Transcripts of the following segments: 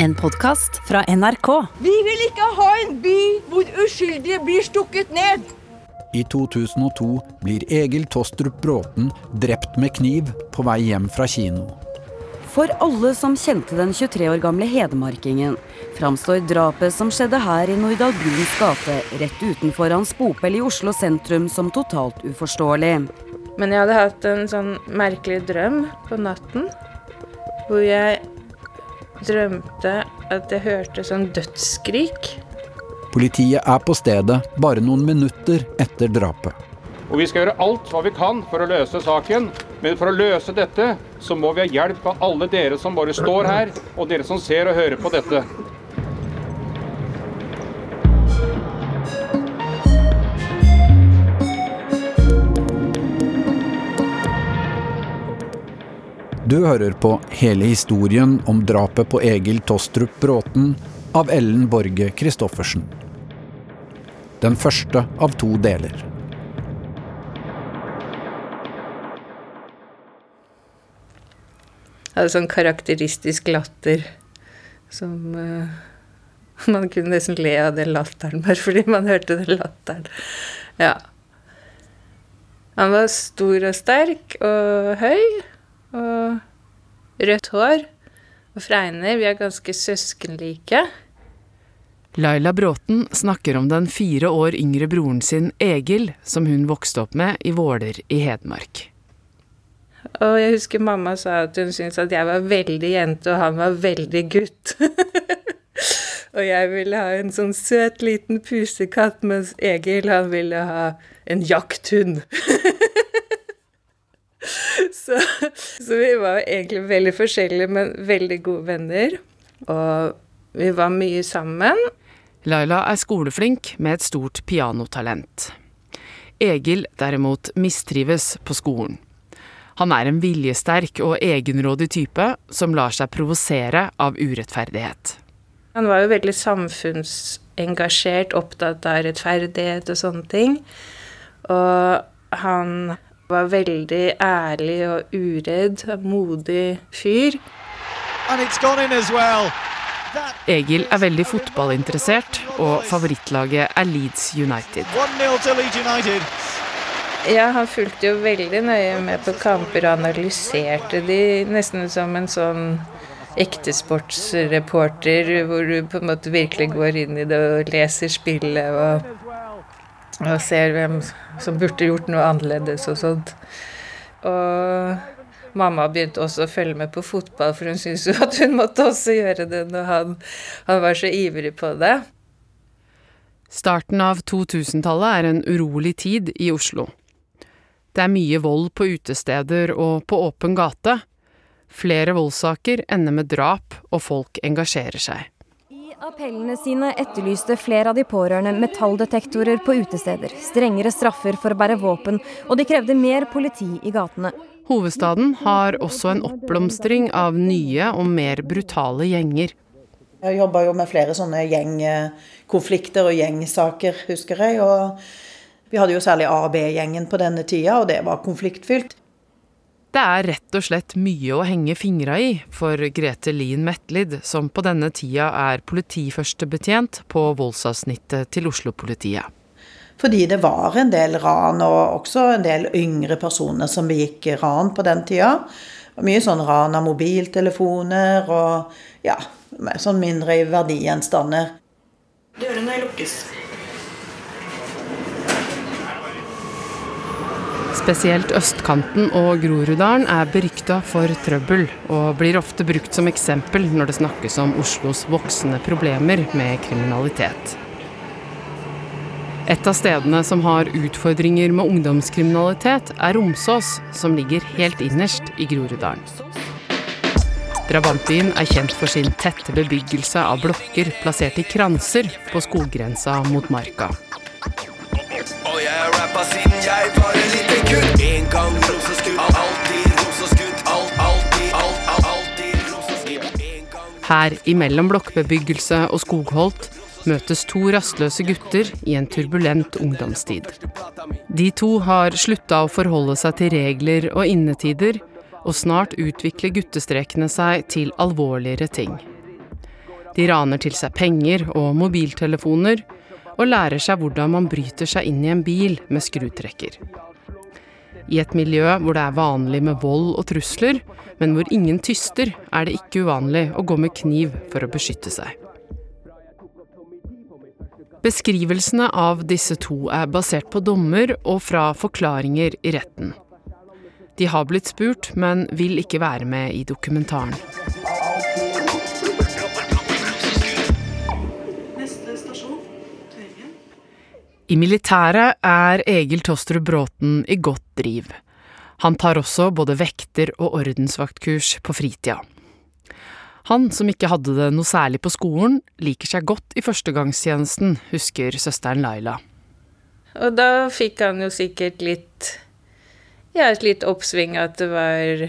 En podkast fra NRK. Vi vil ikke ha en by hvor uskyldige blir stukket ned. I 2002 blir Egil Tostrup Bråten drept med kniv på vei hjem fra kino. For alle som kjente den 23 år gamle hedmarkingen, framstår drapet som skjedde her i Nordahl Bruns gate, rett utenfor hans bopel i Oslo sentrum, som totalt uforståelig. Men jeg hadde hatt en sånn merkelig drøm på natten, hvor jeg drømte at jeg hørte sånn dødsskrik. Politiet er på stedet bare noen minutter etter drapet. Og vi skal gjøre alt hva vi kan for å løse saken. Men for å løse dette, så må vi ha hjelp av alle dere som bare står her, og dere som ser og hører på dette. Du hører på hele historien om drapet på Egil Tostrup Bråten av Ellen Borge Christoffersen. Den første av to deler. Jeg hadde sånn karakteristisk latter som uh, Man kunne nesten le av den latteren bare fordi man hørte den latteren. Ja. Han var stor og sterk og høy og rødt hår og fregner. Vi er ganske søskenlike. Laila Bråten snakker om den fire år yngre broren sin Egil, som hun vokste opp med i Våler i Hedmark. Og jeg husker mamma sa at hun syntes at jeg var veldig jente, og han var veldig gutt. og jeg ville ha en sånn søt liten pusekatt, mens Egil han ville ha en jakthund. så, så vi var egentlig veldig forskjellige, men veldig gode venner. Og vi var mye sammen. Laila er skoleflink med et stort pianotalent. Egil derimot mistrives på skolen. Han er en viljesterk og egenrådig type som lar seg provosere av urettferdighet. Han var jo veldig samfunnsengasjert, opptatt av rettferdighet og sånne ting. Og han var veldig ærlig og uredd, modig fyr. Egil er veldig fotballinteressert, og favorittlaget er Leeds United. Ja, han fulgte jo veldig nøye med på kamper og analyserte de nesten som en sånn ektesportsreporter, hvor du på en måte virkelig går inn i det og leser spillet og, og ser hvem som burde gjort noe annerledes og sånt. Og Mamma begynte også å følge med på fotball, for hun syntes jo at hun måtte også gjøre det når han, han var så ivrig på det. Starten av 2000-tallet er en urolig tid i Oslo. Det er mye vold på utesteder og på åpen gate. Flere voldssaker ender med drap, og folk engasjerer seg. Appellene sine etterlyste flere av de pårørende metalldetektorer på utesteder, strengere straffer for å bære våpen, og de krevde mer politi i gatene. Hovedstaden har også en oppblomstring av nye og mer brutale gjenger. Jeg jobba jo med flere sånne gjengkonflikter og gjengsaker, husker jeg. Og vi hadde jo særlig AB-gjengen på denne tida, og det var konfliktfylt. Det er rett og slett mye å henge fingra i for Grete Lien Metlid, som på denne tida er politiførstebetjent på voldsavsnittet til Oslo-politiet. Fordi det var en del ran, og også en del yngre personer som begikk ran på den tida. Mye sånn ran av mobiltelefoner og ja, sånn mindre verdigjenstander. Dørene lukkes. Spesielt østkanten og Groruddalen er berykta for trøbbel, og blir ofte brukt som eksempel når det snakkes om Oslos voksende problemer med kriminalitet. Et av stedene som har utfordringer med ungdomskriminalitet, er Romsås, som ligger helt innerst i Groruddalen. Drabantbyen er kjent for sin tette bebyggelse av blokker plassert i kranser på skoggrensa mot Marka. Rappa siden jeg var en liten gutt. En gang roseskudd, alltid roseskudd. Alt, alltid, alt, alltid roseskudd. Her imellom blokkbebyggelse og skogholt møtes to rastløse gutter i en turbulent ungdomstid. De to har slutta å forholde seg til regler og innetider, og snart utvikler guttestrekene seg til alvorligere ting. De raner til seg penger og mobiltelefoner, og lærer seg hvordan man bryter seg inn i en bil med skrutrekker. I et miljø hvor det er vanlig med vold og trusler, men hvor ingen tyster, er det ikke uvanlig å gå med kniv for å beskytte seg. Beskrivelsene av disse to er basert på dommer og fra forklaringer i retten. De har blitt spurt, men vil ikke være med i dokumentaren. I militæret er Egil Tostrup Bråten i godt driv. Han tar også både vekter- og ordensvaktkurs på fritida. Han som ikke hadde det noe særlig på skolen, liker seg godt i førstegangstjenesten, husker søsteren Laila. Og da fikk han jo sikkert litt Ja, et litt oppsving at det var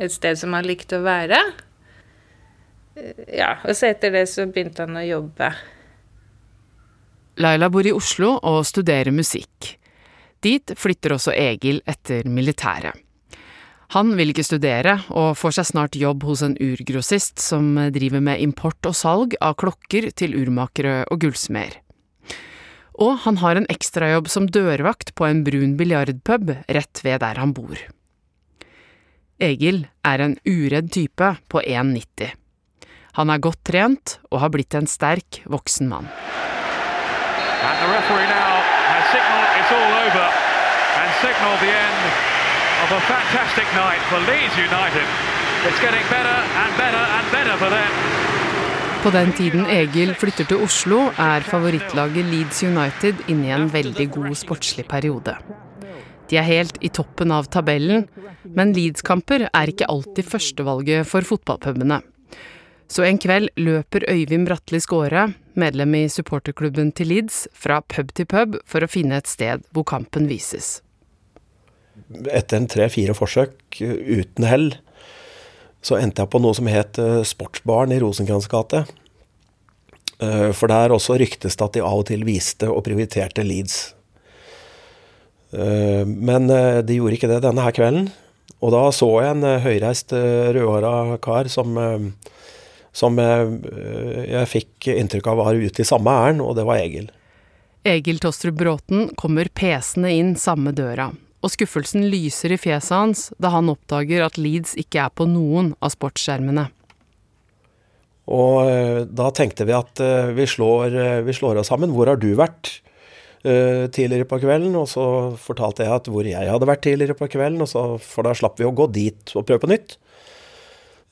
et sted som han likte å være. Ja, og så etter det så begynte han å jobbe. Laila bor i Oslo og studerer musikk. Dit flytter også Egil etter militæret. Han vil ikke studere, og får seg snart jobb hos en urgrossist som driver med import og salg av klokker til urmakere og gullsmeder. Og han har en ekstrajobb som dørvakt på en brun biljardpub rett ved der han bor. Egil er en uredd type på 1,90. Han er godt trent og har blitt en sterk, voksen mann. And the referee now has signalled it's all over and signalled the end of a fantastic night for Leeds United. It's getting better and better and better for them. På den tiden Egil flytter til Oslo, er favorittlaget Leeds United inne i en veldig god sportslig periode. De er helt i toppen av tabellen, men Leeds-kamper er ikke alltid førstevalget for fotballpubene. Så en kveld løper Øyvind Bratli Skåre, medlem i supporterklubben til Leeds, fra pub til pub for å finne et sted hvor kampen vises. Etter en tre-fire forsøk uten hell, så endte jeg på noe som het Sportsbaren i Rosenkrantz gate. For der også ryktes det at de av og til viste og prioriterte Leeds. Men de gjorde ikke det denne her kvelden. Og da så jeg en høyreist rødhåra kar som, som jeg fikk inntrykk av var ute i samme ærend, og det var Egil. Egil Tostrup Bråten kommer pesende inn samme døra, og skuffelsen lyser i fjeset hans da han oppdager at Leeds ikke er på noen av sportsskjermene. Og da tenkte vi at vi slår, vi slår oss sammen. Hvor har du vært tidligere på kvelden? Og så fortalte jeg at hvor jeg hadde vært tidligere på kvelden, så, for da slapp vi å gå dit og prøve på nytt.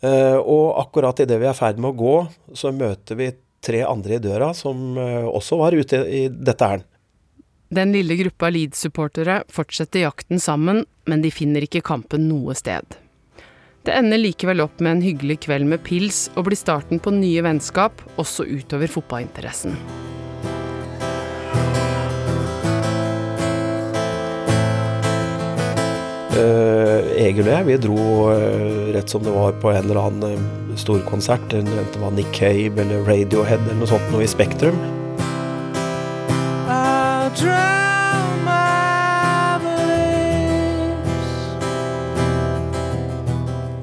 Og akkurat idet vi er i ferd med å gå, så møter vi tre andre i døra som også var ute i dette ærend. Den lille gruppa Leeds-supportere fortsetter jakten sammen, men de finner ikke kampen noe sted. Det ender likevel opp med en hyggelig kveld med pils og blir starten på nye vennskap, også utover fotballinteressen. Egil og jeg, vi dro rett som det var på en eller annen storkonsert. Enten det var Nick Cave eller Radiohead eller noe sånt noe i Spektrum.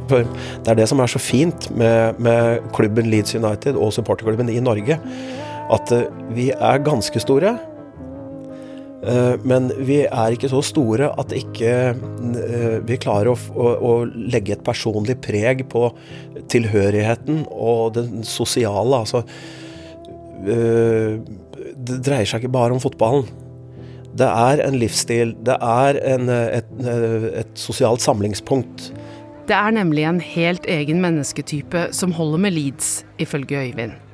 For det er det som er så fint med, med klubben Leeds United og supporterklubben i Norge, at vi er ganske store. Men vi er ikke så store at ikke vi klarer å, å, å, legge et personlig preg på tilhørigheten og den sosiale. Altså Det dreier seg ikke bare om fotballen. Det er en livsstil. Det er en, et, et sosialt samlingspunkt. Det er nemlig en helt egen mennesketype som holder med Leeds, ifølge Øyvind.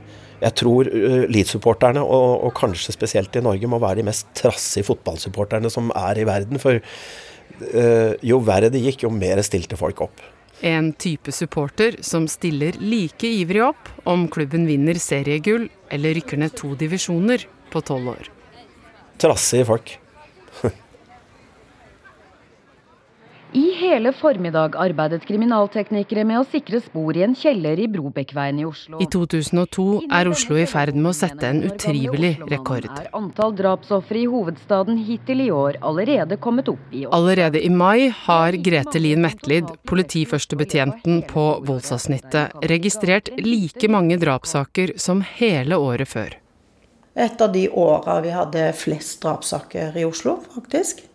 Jeg tror uh, Leeds-supporterne, og, og, kanskje spesielt i Norge, må være de mest trassige fotballsupporterne som er i verden. For uh, jo verre det gikk, jo mer stilte folk opp. En type supporter som stiller like ivrig opp om klubben vinner seriegull eller rykker ned to divisjoner på tolv år. Trassige folk. I hele formiddag arbeidet kriminalteknikere med å sikre spor i en kjeller i Brobekkveien i Oslo. I 2002 er Oslo i ferd med å sette en utrivelig rekord. Er antall drapsofre i hovedstaden hittil i år allerede kommet opp i år. Allerede i mai har Grete Lien Metlid, politiførstebetjenten på voldsavsnittet, registrert like mange drapssaker som hele året før. Et av de åra vi hadde flest drapssaker i Oslo, faktisk.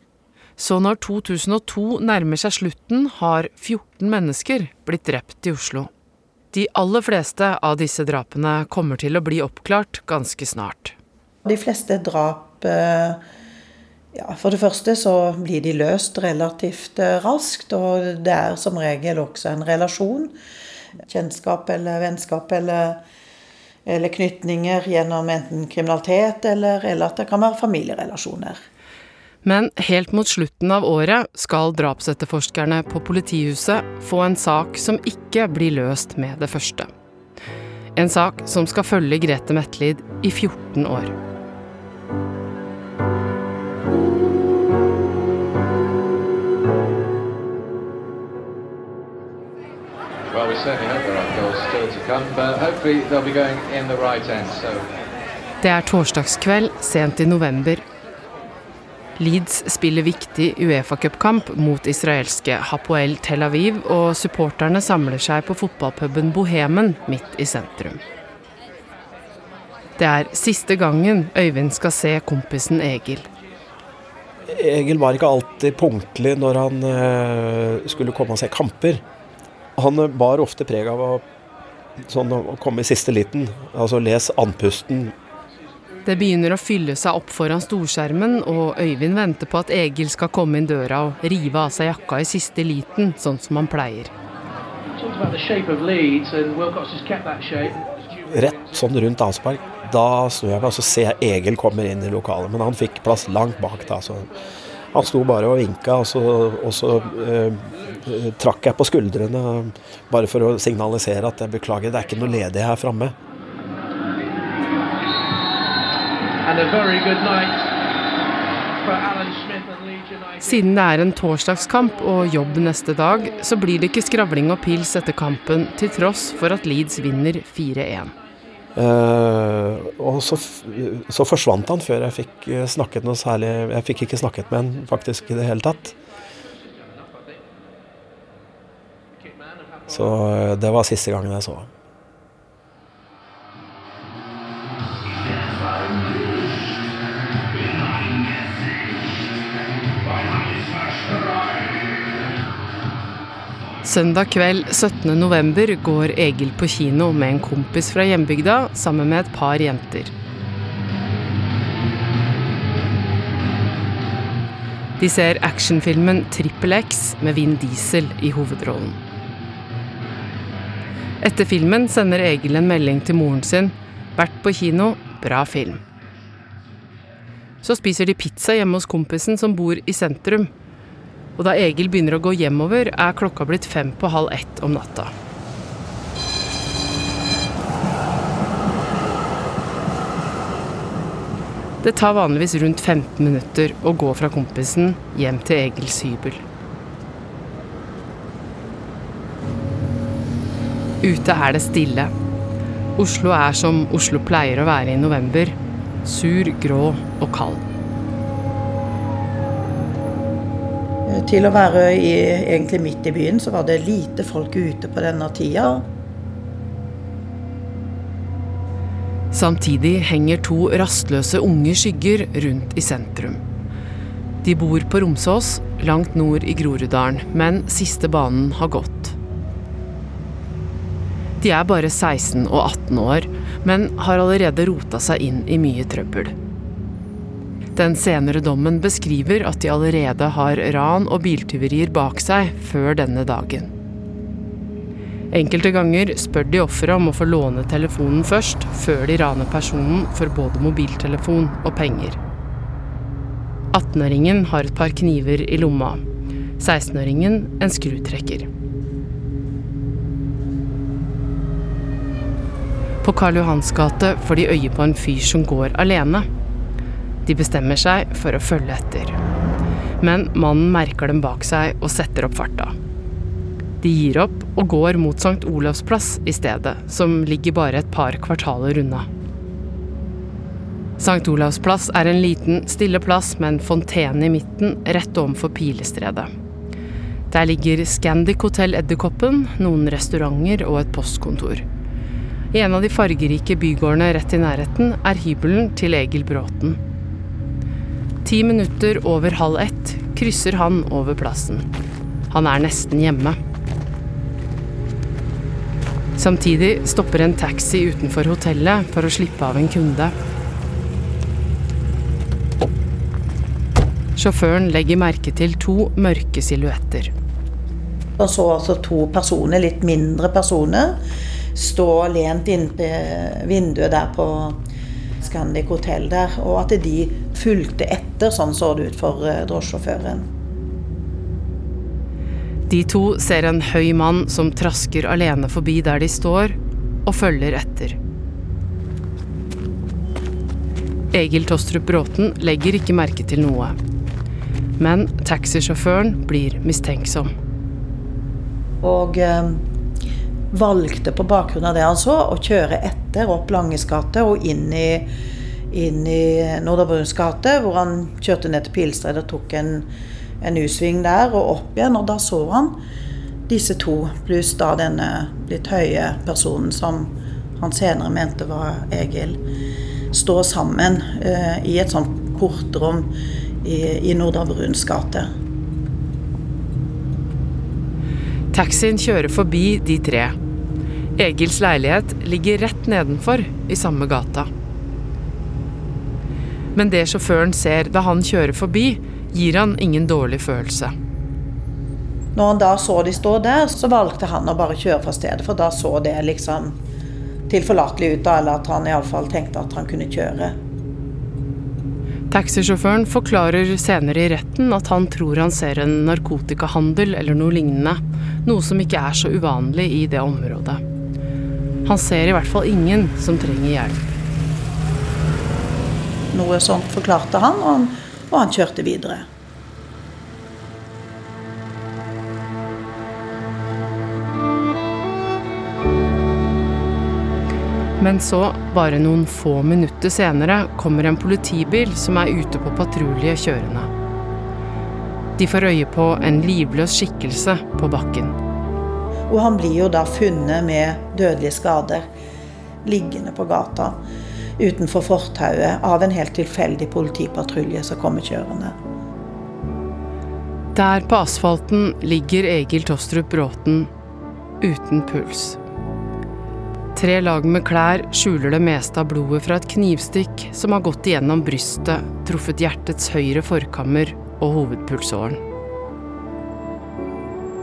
Så når 2002 nærmer seg slutten, har 14 mennesker blitt drept i Oslo. De aller fleste av disse drapene kommer til å bli oppklart ganske snart. De fleste drap eh, ja, For det første så blir de løst relativt eh, raskt, og det er som regel også en relasjon. Kjennskap eller vennskap eller, eller knytninger gjennom enten kriminalitet eller, eller at det kan være familierelasjoner. Men helt mot slutten av året skal drapsetterforskerne på politihuset få en sak som ikke blir løst med det første. En sak som skal følge Grete Metlid i 14 år. Det er torsdagskveld sent i november Leeds spiller viktig Uefa-cupkamp mot israelske Hapoel Tel Aviv, og supporterne samler seg på fotballpuben Bohemen midt i sentrum. Det er siste gangen Øyvind skal se kompisen Egil. Egil var ikke alltid punktlig når han uh, skulle komme og se kamper. Han bar ofte preg av å, sånn, å komme i siste liten. Altså les andpusten, det begynner å fylle seg opp foran storskjermen, og Øyvind venter på at Egil skal komme inn døra og rive av seg jakka i siste liten, sånn som han pleier. Rett sånn rundt avspark, da snur jeg meg og så ser jeg Egil kommer inn i lokalet. Men han fikk plass langt bak da. så han sto bare og vinka, og så, og så eh, trakk jeg på skuldrene bare for å signalisere at jeg beklager, det er ikke noe ledig her framme. Siden det er en torsdagskamp og jobb neste dag, så blir det ikke skravling og pils etter kampen, til tross for at Leeds vinner 4-1. Uh, eh, og så, så, forsvant han før jeg fikk eh, snakket noe særlig Jeg fikk ikke snakket med han faktisk i det hele tatt. Så uh, det var siste gangen jeg så ham. Søndag kveld 17.11 går Egil på kino med en kompis fra hjembygda sammen med et par jenter. De ser actionfilmen 'Trippel X' med Vin Diesel i hovedrollen. Etter filmen sender Egil en melding til moren sin. 'Vært på kino. Bra film'. Så spiser de pizza hjemme hos kompisen som bor i sentrum. Og da Egil begynner å gå hjemover, er klokka blitt fem på halv ett om natta. Det tar vanligvis rundt 15 minutter å gå fra kompisen hjem til Egils hybel. Ute er det stille. Oslo er som Oslo pleier å være i november. Sur, grå og kald. Til å være i, egentlig midt i byen, så var det lite folk ute på denne tida. Samtidig henger to rastløse unge skygger rundt i sentrum. De bor på Romsås, langt nord i Groruddalen, men siste banen har gått. De er bare 16 og 18 år, men har allerede rota seg inn i mye trøbbel. Den senere dommen beskriver at de allerede har ran og biltyverier bak seg før denne dagen. Enkelte ganger spør de offeret om å få låne telefonen først, før de raner personen for både mobiltelefon og penger. 18-åringen har et par kniver i lomma. 16-åringen en skrutrekker. På Karl Johans gate får de øye på en fyr som går alene. De bestemmer seg for å følge etter. Men mannen merker dem bak seg og setter opp farta. De gir opp og går mot St. Olavs plass i stedet, som ligger bare et par kvartaler unna. St. Olavs plass er en liten, stille plass med en fontene i midten rett overfor Pilestredet. Der ligger Scandic Hotell Edderkoppen, noen restauranter og et postkontor. I en av de fargerike bygårdene rett i nærheten er hybelen til Egil Bråten. Ti minutter over halv ett krysser han over plassen. Han er nesten hjemme. Samtidig stopper en taxi utenfor hotellet for å slippe av en kunde. Sjåføren legger merke til to mørke silhuetter. Og så altså to personer, litt mindre personer, stå lent inntil vinduet der på Scandic hotell der, og at de fulgte etter. Sånn så det ut for eh, drosjesjåføren. De to ser en høy mann som trasker alene forbi der de står, og følger etter. Egil Tostrup Bråten legger ikke merke til noe. Men taxisjåføren blir mistenksom. Og eh, valgte på bakgrunn av det han så, å kjøre etter opp Langes gate og inn i, inn i Nordre gate, hvor han kjørte ned til Pilstred og tok en, en U-sving der og opp igjen. Og da så han disse to, pluss da denne litt høye personen som han senere mente var Egil, stå sammen eh, i et sånt portrom i, i Nordre gate. Taxien kjører forbi de tre. Egils leilighet ligger rett nedenfor, i samme gata. Men det sjåføren ser da han kjører forbi, gir han ingen dårlig følelse. Når han da så de stå der, så valgte han å bare kjøre fra stedet, for da så det liksom tilforlatelig ut, da, eller at han iallfall tenkte at han kunne kjøre. Taxisjåføren forklarer senere i retten at han tror han ser en narkotikahandel eller noe lignende, noe som ikke er så uvanlig i det området. Han ser i hvert fall ingen som trenger hjelp. Noe sånt forklarte han, og han, og han kjørte videre. Men så, bare noen få minutter senere, kommer en politibil som er ute på patrulje kjørende. De får øye på en livløs skikkelse på bakken. Og han blir jo da funnet med dødelige skader, liggende på gata utenfor fortauet av en helt tilfeldig politipatrulje som kommer kjørende. Der på asfalten ligger Egil Tostrup Bråten uten puls. Tre lag med klær skjuler det meste av blodet fra et knivstikk som har gått igjennom brystet, truffet hjertets høyre forkammer og hovedpulsåren.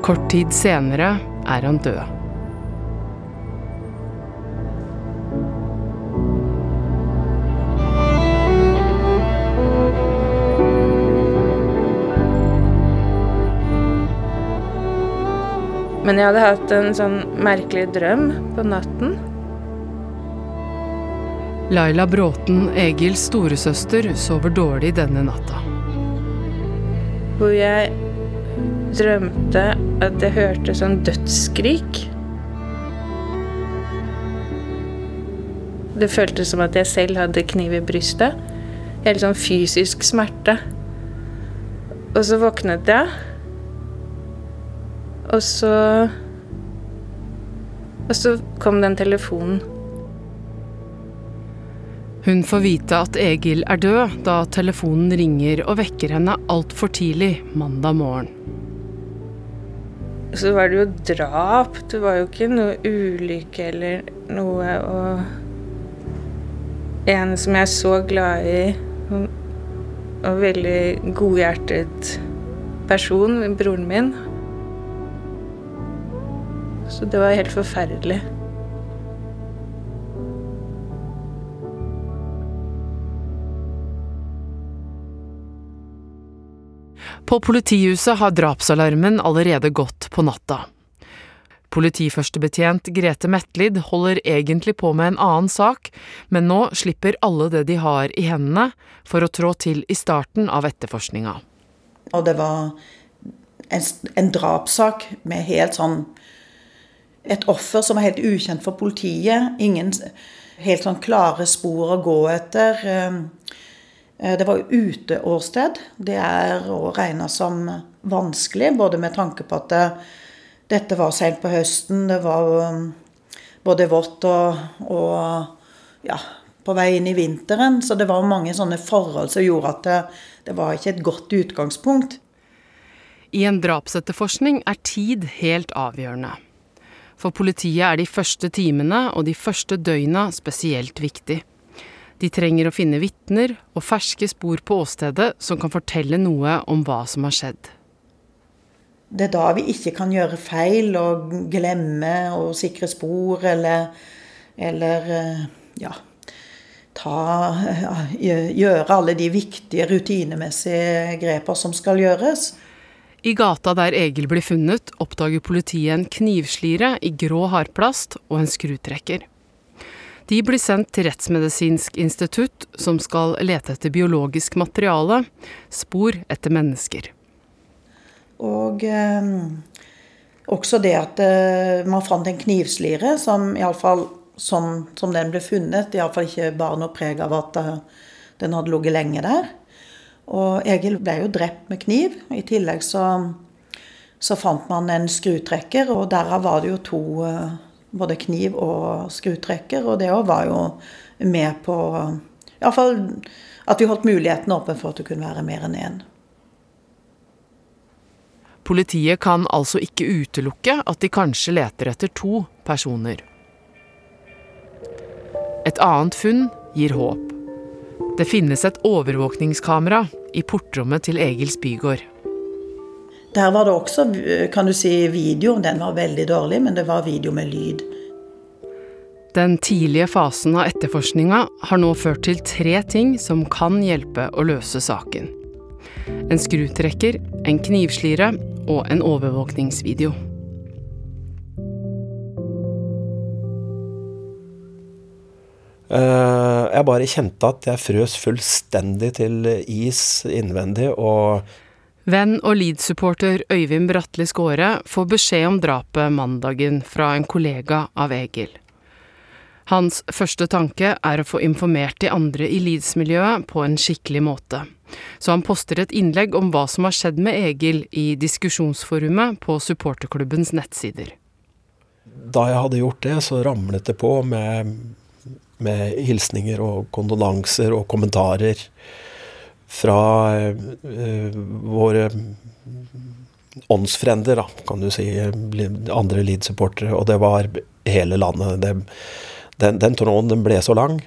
Kort tid senere er han død. Men jeg hadde hatt en sånn merkelig drøm på natten. Laila Bråten, Egils storesøster, sover dårlig denne natta. Hvor jeg drømte at jeg hørte sånn dødsskrik. Det føltes som at jeg selv hadde kniv i brystet. Helt sånn fysisk smerte. Og så våknet jeg. Og så Og så kom den telefonen. Hun får vite at Egil er død da telefonen ringer og vekker henne altfor tidlig mandag morgen. Så var det jo drap. Det var jo ikke noe ulykke eller noe og En som jeg er så glad i, og, veldig godhjertet person, broren min. Så det var helt forferdelig. På politihuset har drapsalarmen allerede gått på natta. Politiførstebetjent Grete Metlid holder egentlig på med en annen sak, men nå slipper alle det de har i hendene, for å trå til i starten av etterforskninga. Og det var en, en drapssak med helt sånn Et offer som er helt ukjent for politiet. Ingen helt sånn klare spor å gå etter. Eh, det var jo uteårsted. Det er å regne som vanskelig, både med tanke på at det, dette var seint på høsten. Det var um, både vått og, og ja, på vei inn i vinteren. Så det var mange sånne forhold som gjorde at det, det var ikke et godt utgangspunkt. I en drapsetterforskning er tid helt avgjørende. For politiet er de første timene og de første døgna spesielt viktig. De trenger å finne vitner og ferske spor på åstedet som kan fortelle noe om hva som har skjedd. Det er da vi ikke kan gjøre feil og glemme å sikre spor eller, eller eh, ja, ta, gjøre alle de viktige rutinemessige greper som skal gjøres. I gata der Egil blir funnet, oppdager politiet en knivslire i grå hardplast og en skrutrekker. De blir sendt til Rettsmedisinsk institutt, som skal lete etter biologisk materiale, spor etter mennesker. Og eh, også det at eh, man fant en knivslire som iallfall sånn som den ble funnet, iallfall ikke bare noe preg av at uh, den hadde ligget lenge der. Og Egil ble jo drept med kniv. I tillegg så, så fant man en skrutrekker, og derav var det jo to eh, både kniv og skrutrekker. Og det òg var jo med på Iallfall at vi holdt muligheten åpen for at det kunne være mer enn én. Politiet kan altså ikke utelukke at de kanskje leter etter to personer. Et annet funn gir håp. Det finnes et overvåkningskamera i portrommet til Egils bygård. Der var det også kan du si, video. Den var veldig dårlig, men det var video med lyd. Den tidlige fasen av etterforskninga har nå ført til tre ting som kan hjelpe å løse saken. En skrutrekker, en knivslire og en overvåkningsvideo. Jeg bare kjente at jeg frøs fullstendig til is innvendig og Venn og Leeds-supporter Øyvind Bratli Skåre får beskjed om drapet mandagen fra en kollega av Egil. Hans første tanke er å få informert de andre i Leeds-miljøet på en skikkelig måte. Så han poster et innlegg om hva som har skjedd med Egil i diskusjonsforumet på supporterklubbens nettsider. Da jeg hadde gjort det, så ramlet det på med med hilsninger og kondolanser og kommentarer fra uh, våre åndsfrender, da, kan du si, andre Leeds-supportere. Og det var hele landet. Det, den, den tråden den ble så lang.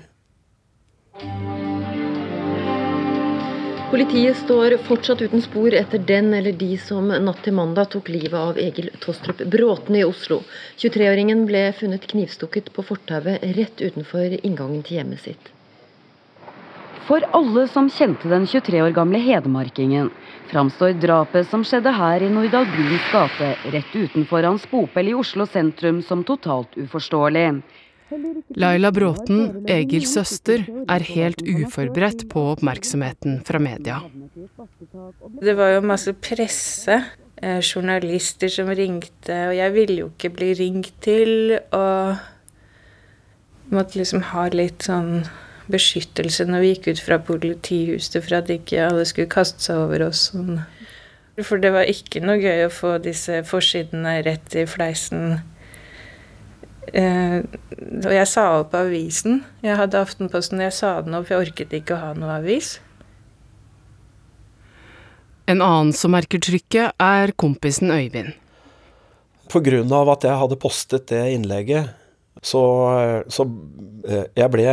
Politiet står fortsatt uten spor etter den eller de som natt til mandag tok livet av Egil Tostrup Bråten i Oslo. 23-åringen ble funnet knivstukket på fortauet rett utenfor inngangen til hjemmet sitt. For alle som kjente den 23 år gamle hedmarkingen, framstår drapet som skjedde her i Nordahl gate, rett utenfor hans bopel i Oslo sentrum, som totalt uforståelig. Laila Bråten, Egils søster, er helt uforberedt på oppmerksomheten fra media. Det var jo masse presse, eh, journalister som ringte, og jeg ville jo ikke bli ringt til. Og måtte liksom ha litt sånn beskyttelse når vi gikk ut fra politihuset, for at ikke alle skulle kaste seg over oss. Sånn. For det var ikke noe gøy å få disse forsidene rett i fleisen Eh, og jeg sa opp avisen. Jeg hadde Aftenposten, jeg sa den opp, jeg orket ikke å ha noe avis. En annen som merker trykket, er kompisen Øyvind. Av at jeg hadde postet det innlegget, så, så eh, jeg ble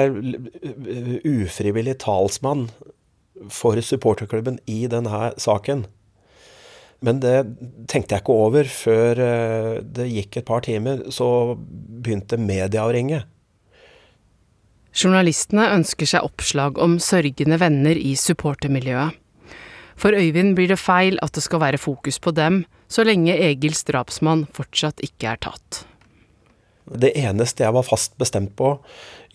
ufrivillig talsmann for supporterklubben i denne saken. Men det tenkte jeg ikke over før eh, det gikk et par timer. Så begynte media å ringe. Journalistene ønsker seg oppslag om sørgende venner i supportermiljøet. For Øyvind blir det feil at det skal være fokus på dem, så lenge Egils drapsmann fortsatt ikke er tatt. Det eneste jeg var fast bestemt på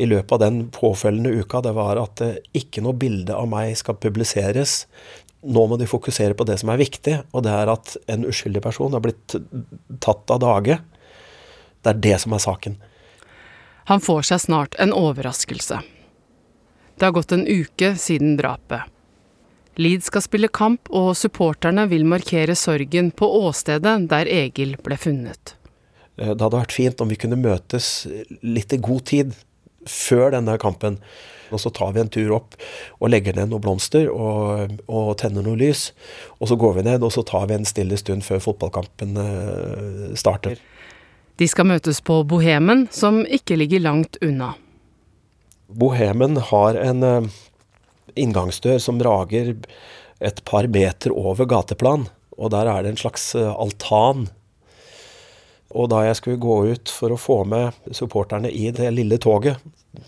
i løpet av den påfølgende uka, det var at ikke noe bilde av meg skal publiseres nå må de fokusere på det som er viktig, og det er at en uskyldig person har blitt tatt av dage. Det er det som er saken. Han får seg snart en overraskelse. Det har gått en uke siden drapet. Lid skal spille kamp, og supporterne vil markere sorgen på åstedet der Egil ble funnet. Eh, det hadde vært fint om vi kunne møtes litt i god tid før denne kampen. Og så tar vi en tur opp og legger ned noen blomster og, og tenner noe lys. Og så går vi ned og så tar vi en stille stund før fotballkampen starter. starter. De skal møtes på Bohemen, som ikke ligger langt unna. Bohemen har en uh, inngangsdør som rager et par meter over gateplan. Og der er det en slags uh, altan. Og da jeg skulle gå ut for å få med supporterne i det lille toget,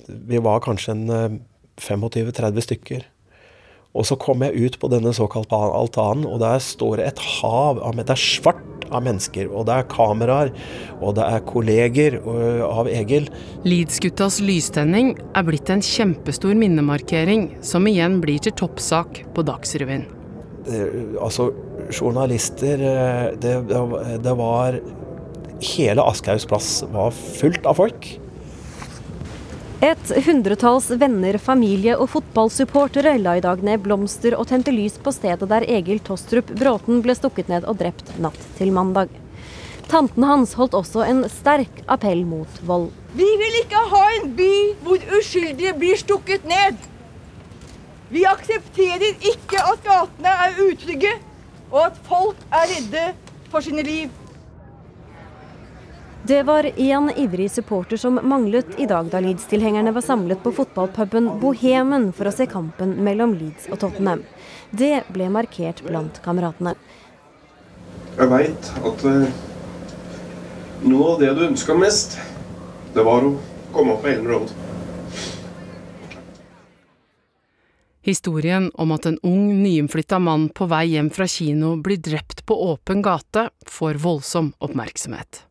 vi var kanskje en 25-30 eh, stykker. Og så kom jeg ut på denne såkalte altanen, og der står det et hav av Det er svart av mennesker, og det er kameraer, og det er kolleger øh, av Egil. Leeds-guttas lystenning er blitt en kjempestor minnemarkering, som igjen blir til toppsak på Dagsrevyen. Altså, journalister øh, det, det var Hele Aschehougs plass var fullt av folk. Et hundretalls venner, familie og fotballsupportere la i dag ned blomster og tente lys på stedet der Egil Tostrup Bråten ble stukket ned og drept natt til mandag. Tanten hans holdt også en sterk appell mot vold. Vi vil ikke ha en by hvor uskyldige blir stukket ned. Vi aksepterer ikke at gatene er utrygge, og at folk er redde for sine liv. Det var én ivrig supporter som manglet i dag da Leeds-tilhengerne var samlet på fotballpuben Bohemen for å se kampen mellom Leeds og Tottenham. Det ble markert blant kameratene. Jeg veit at uh, noe av det du ønska mest, det var å komme opp på Ellen Road. Historien om at en ung, nyinnflytta mann på vei hjem fra kino blir drept på åpen gate, får voldsom oppmerksomhet.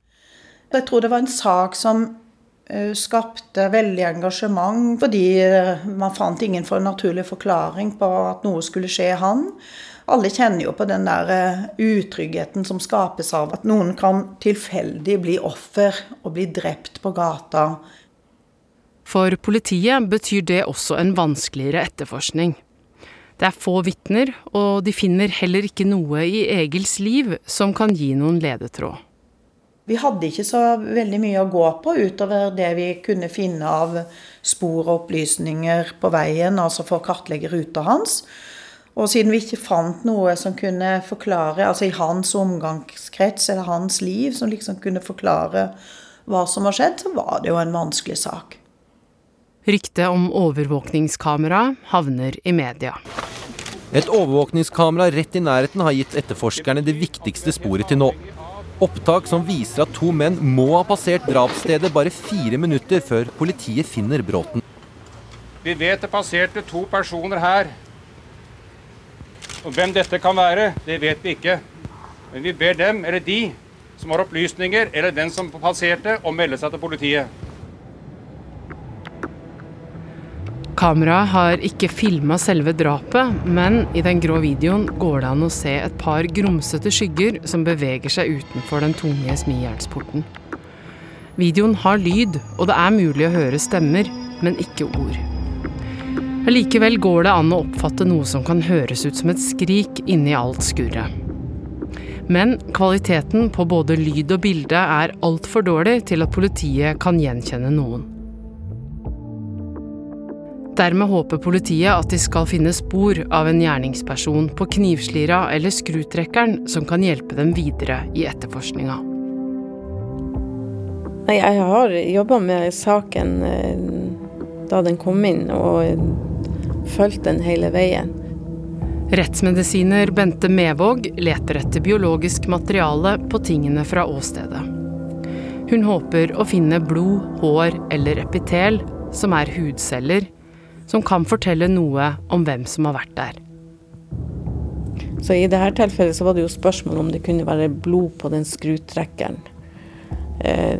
Jeg tror det var en sak som uh, skapte veldig engasjement, fordi uh, man fant ingen for naturlig forklaring på at noe skulle skje han. Alle kjenner jo på den der uh, utryggheten som skapes av at noen kan tilfeldig bli offer og bli drept på gata. For politiet betyr det også en vanskeligere etterforskning. Det er få vitner, og de finner heller ikke noe i Egils liv som kan gi noen ledetråd. Vi hadde ikke så veldig mye å gå på utover det vi kunne finne av spor og opplysninger på veien, altså for å kartlegge ruta hans. Og siden vi ikke fant noe som kunne forklare, altså i hans omgangskrets eller hans liv, som liksom kunne forklare hva som har skjedd, så var det jo en vanskelig sak. Ryktet om overvåkningskamera havner i media. Et overvåkningskamera rett i nærheten har gitt etterforskerne det viktigste sporet til nå. Opptak som viser at to menn må ha passert drapsstedet bare fire minutter før politiet finner Bråten. Vi vet det passerte to personer her. Og Hvem dette kan være, det vet vi ikke. Men vi ber dem, eller de, som har opplysninger, eller den som passerte, å melde seg til politiet. Kameraet har ikke filma selve drapet, men i den grå videoen går det an å se et par grumsete skygger som beveger seg utenfor den tunge smijernsporten. Videoen har lyd, og det er mulig å høre stemmer, men ikke ord. Allikevel går det an å oppfatte noe som kan høres ut som et skrik inni alt skurret. Men kvaliteten på både lyd og bilde er altfor dårlig til at politiet kan gjenkjenne noen. Dermed håper politiet at de skal finne spor av en gjerningsperson på knivslira eller skrutrekkeren som kan hjelpe dem videre i etterforskninga. Jeg har jobba med saken eh, da den kom inn, og fulgt den hele veien. Rettsmedisiner Bente Mevåg leter etter biologisk materiale på tingene fra åstedet. Hun håper å finne blod, hår eller epitel, som er hudceller, som kan fortelle noe om hvem som har vært der. Så I dette tilfellet så var det jo spørsmål om det kunne være blod på den skrutrekkeren. Eh,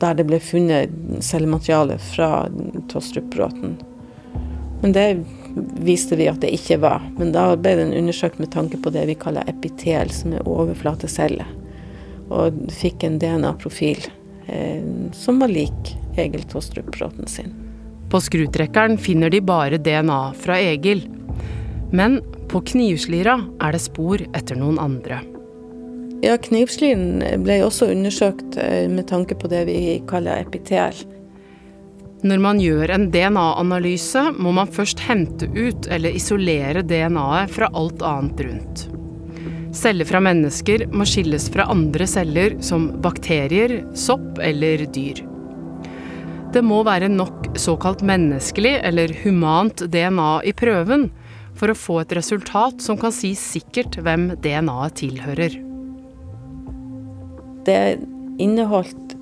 der det ble funnet cellemateriale fra Tostrup-Bråten. Men det viste vi at det ikke var. Men da ble den undersøkt med tanke på det vi kaller epitel, som er overflateceller. Og fikk en DNA-profil eh, som var lik Egil Tostrup Bråten sin. På skrutrekkeren finner de bare DNA fra Egil. Men på knivslira er det spor etter noen andre. Ja, knivsliren ble også undersøkt eh, med tanke på det vi kaller epitel. Når man gjør en DNA-analyse, må man først hente ut eller isolere DNA-et fra alt annet rundt. Celler fra mennesker må skilles fra andre celler som bakterier, sopp eller dyr. Det må være nok såkalt menneskelig eller humant DNA i prøven for å få et resultat som kan si sikkert hvem DNA-et tilhører. Det inneholdt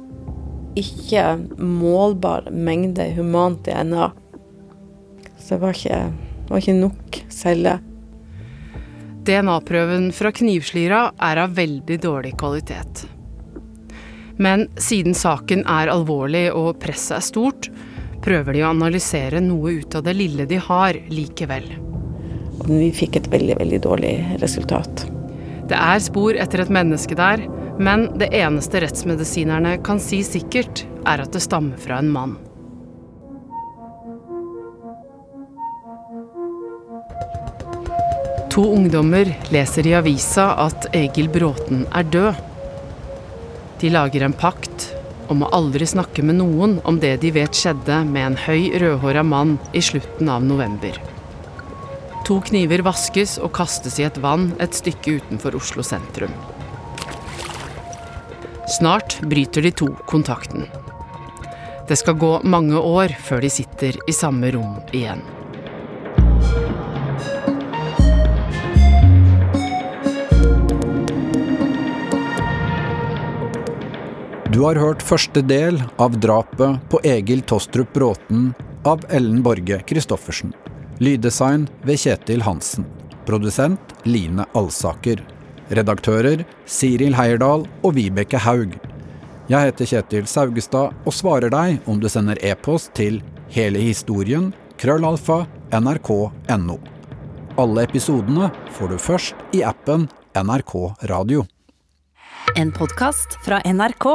ikke målbar mengde humant DNA. Så det var ikke, var ikke nok celler. DNA-prøven fra knivslira er av veldig dårlig kvalitet. Men siden saken er alvorlig og presset er stort, prøver de å analysere noe ut av det lille de har, likevel. Vi fikk et veldig, veldig dårlig resultat. Det er spor etter et menneske der, men det eneste rettsmedisinerne kan si sikkert, er at det stammer fra en mann. To ungdommer leser i avisa at Egil Bråten er død. De lager en pakt om å aldri snakke med noen om det de vet skjedde med en høy, rødhåra mann i slutten av november. To kniver vaskes og kastes i et vann et stykke utenfor Oslo sentrum. Snart bryter de to kontakten. Det skal gå mange år før de sitter i samme rom igjen. Du har hørt første del av drapet på Egil Tostrup Bråten av Ellen Borge Christoffersen. Lyddesign ved Kjetil Hansen. Produsent Line Alsaker. Redaktører Siril Heierdal og Vibeke Haug. Jeg heter Kjetil Saugestad og svarer deg om du sender e-post til hele historien krøllalfa nrk.no. Alle episodene får du først i appen NRK Radio. En podkast fra NRK.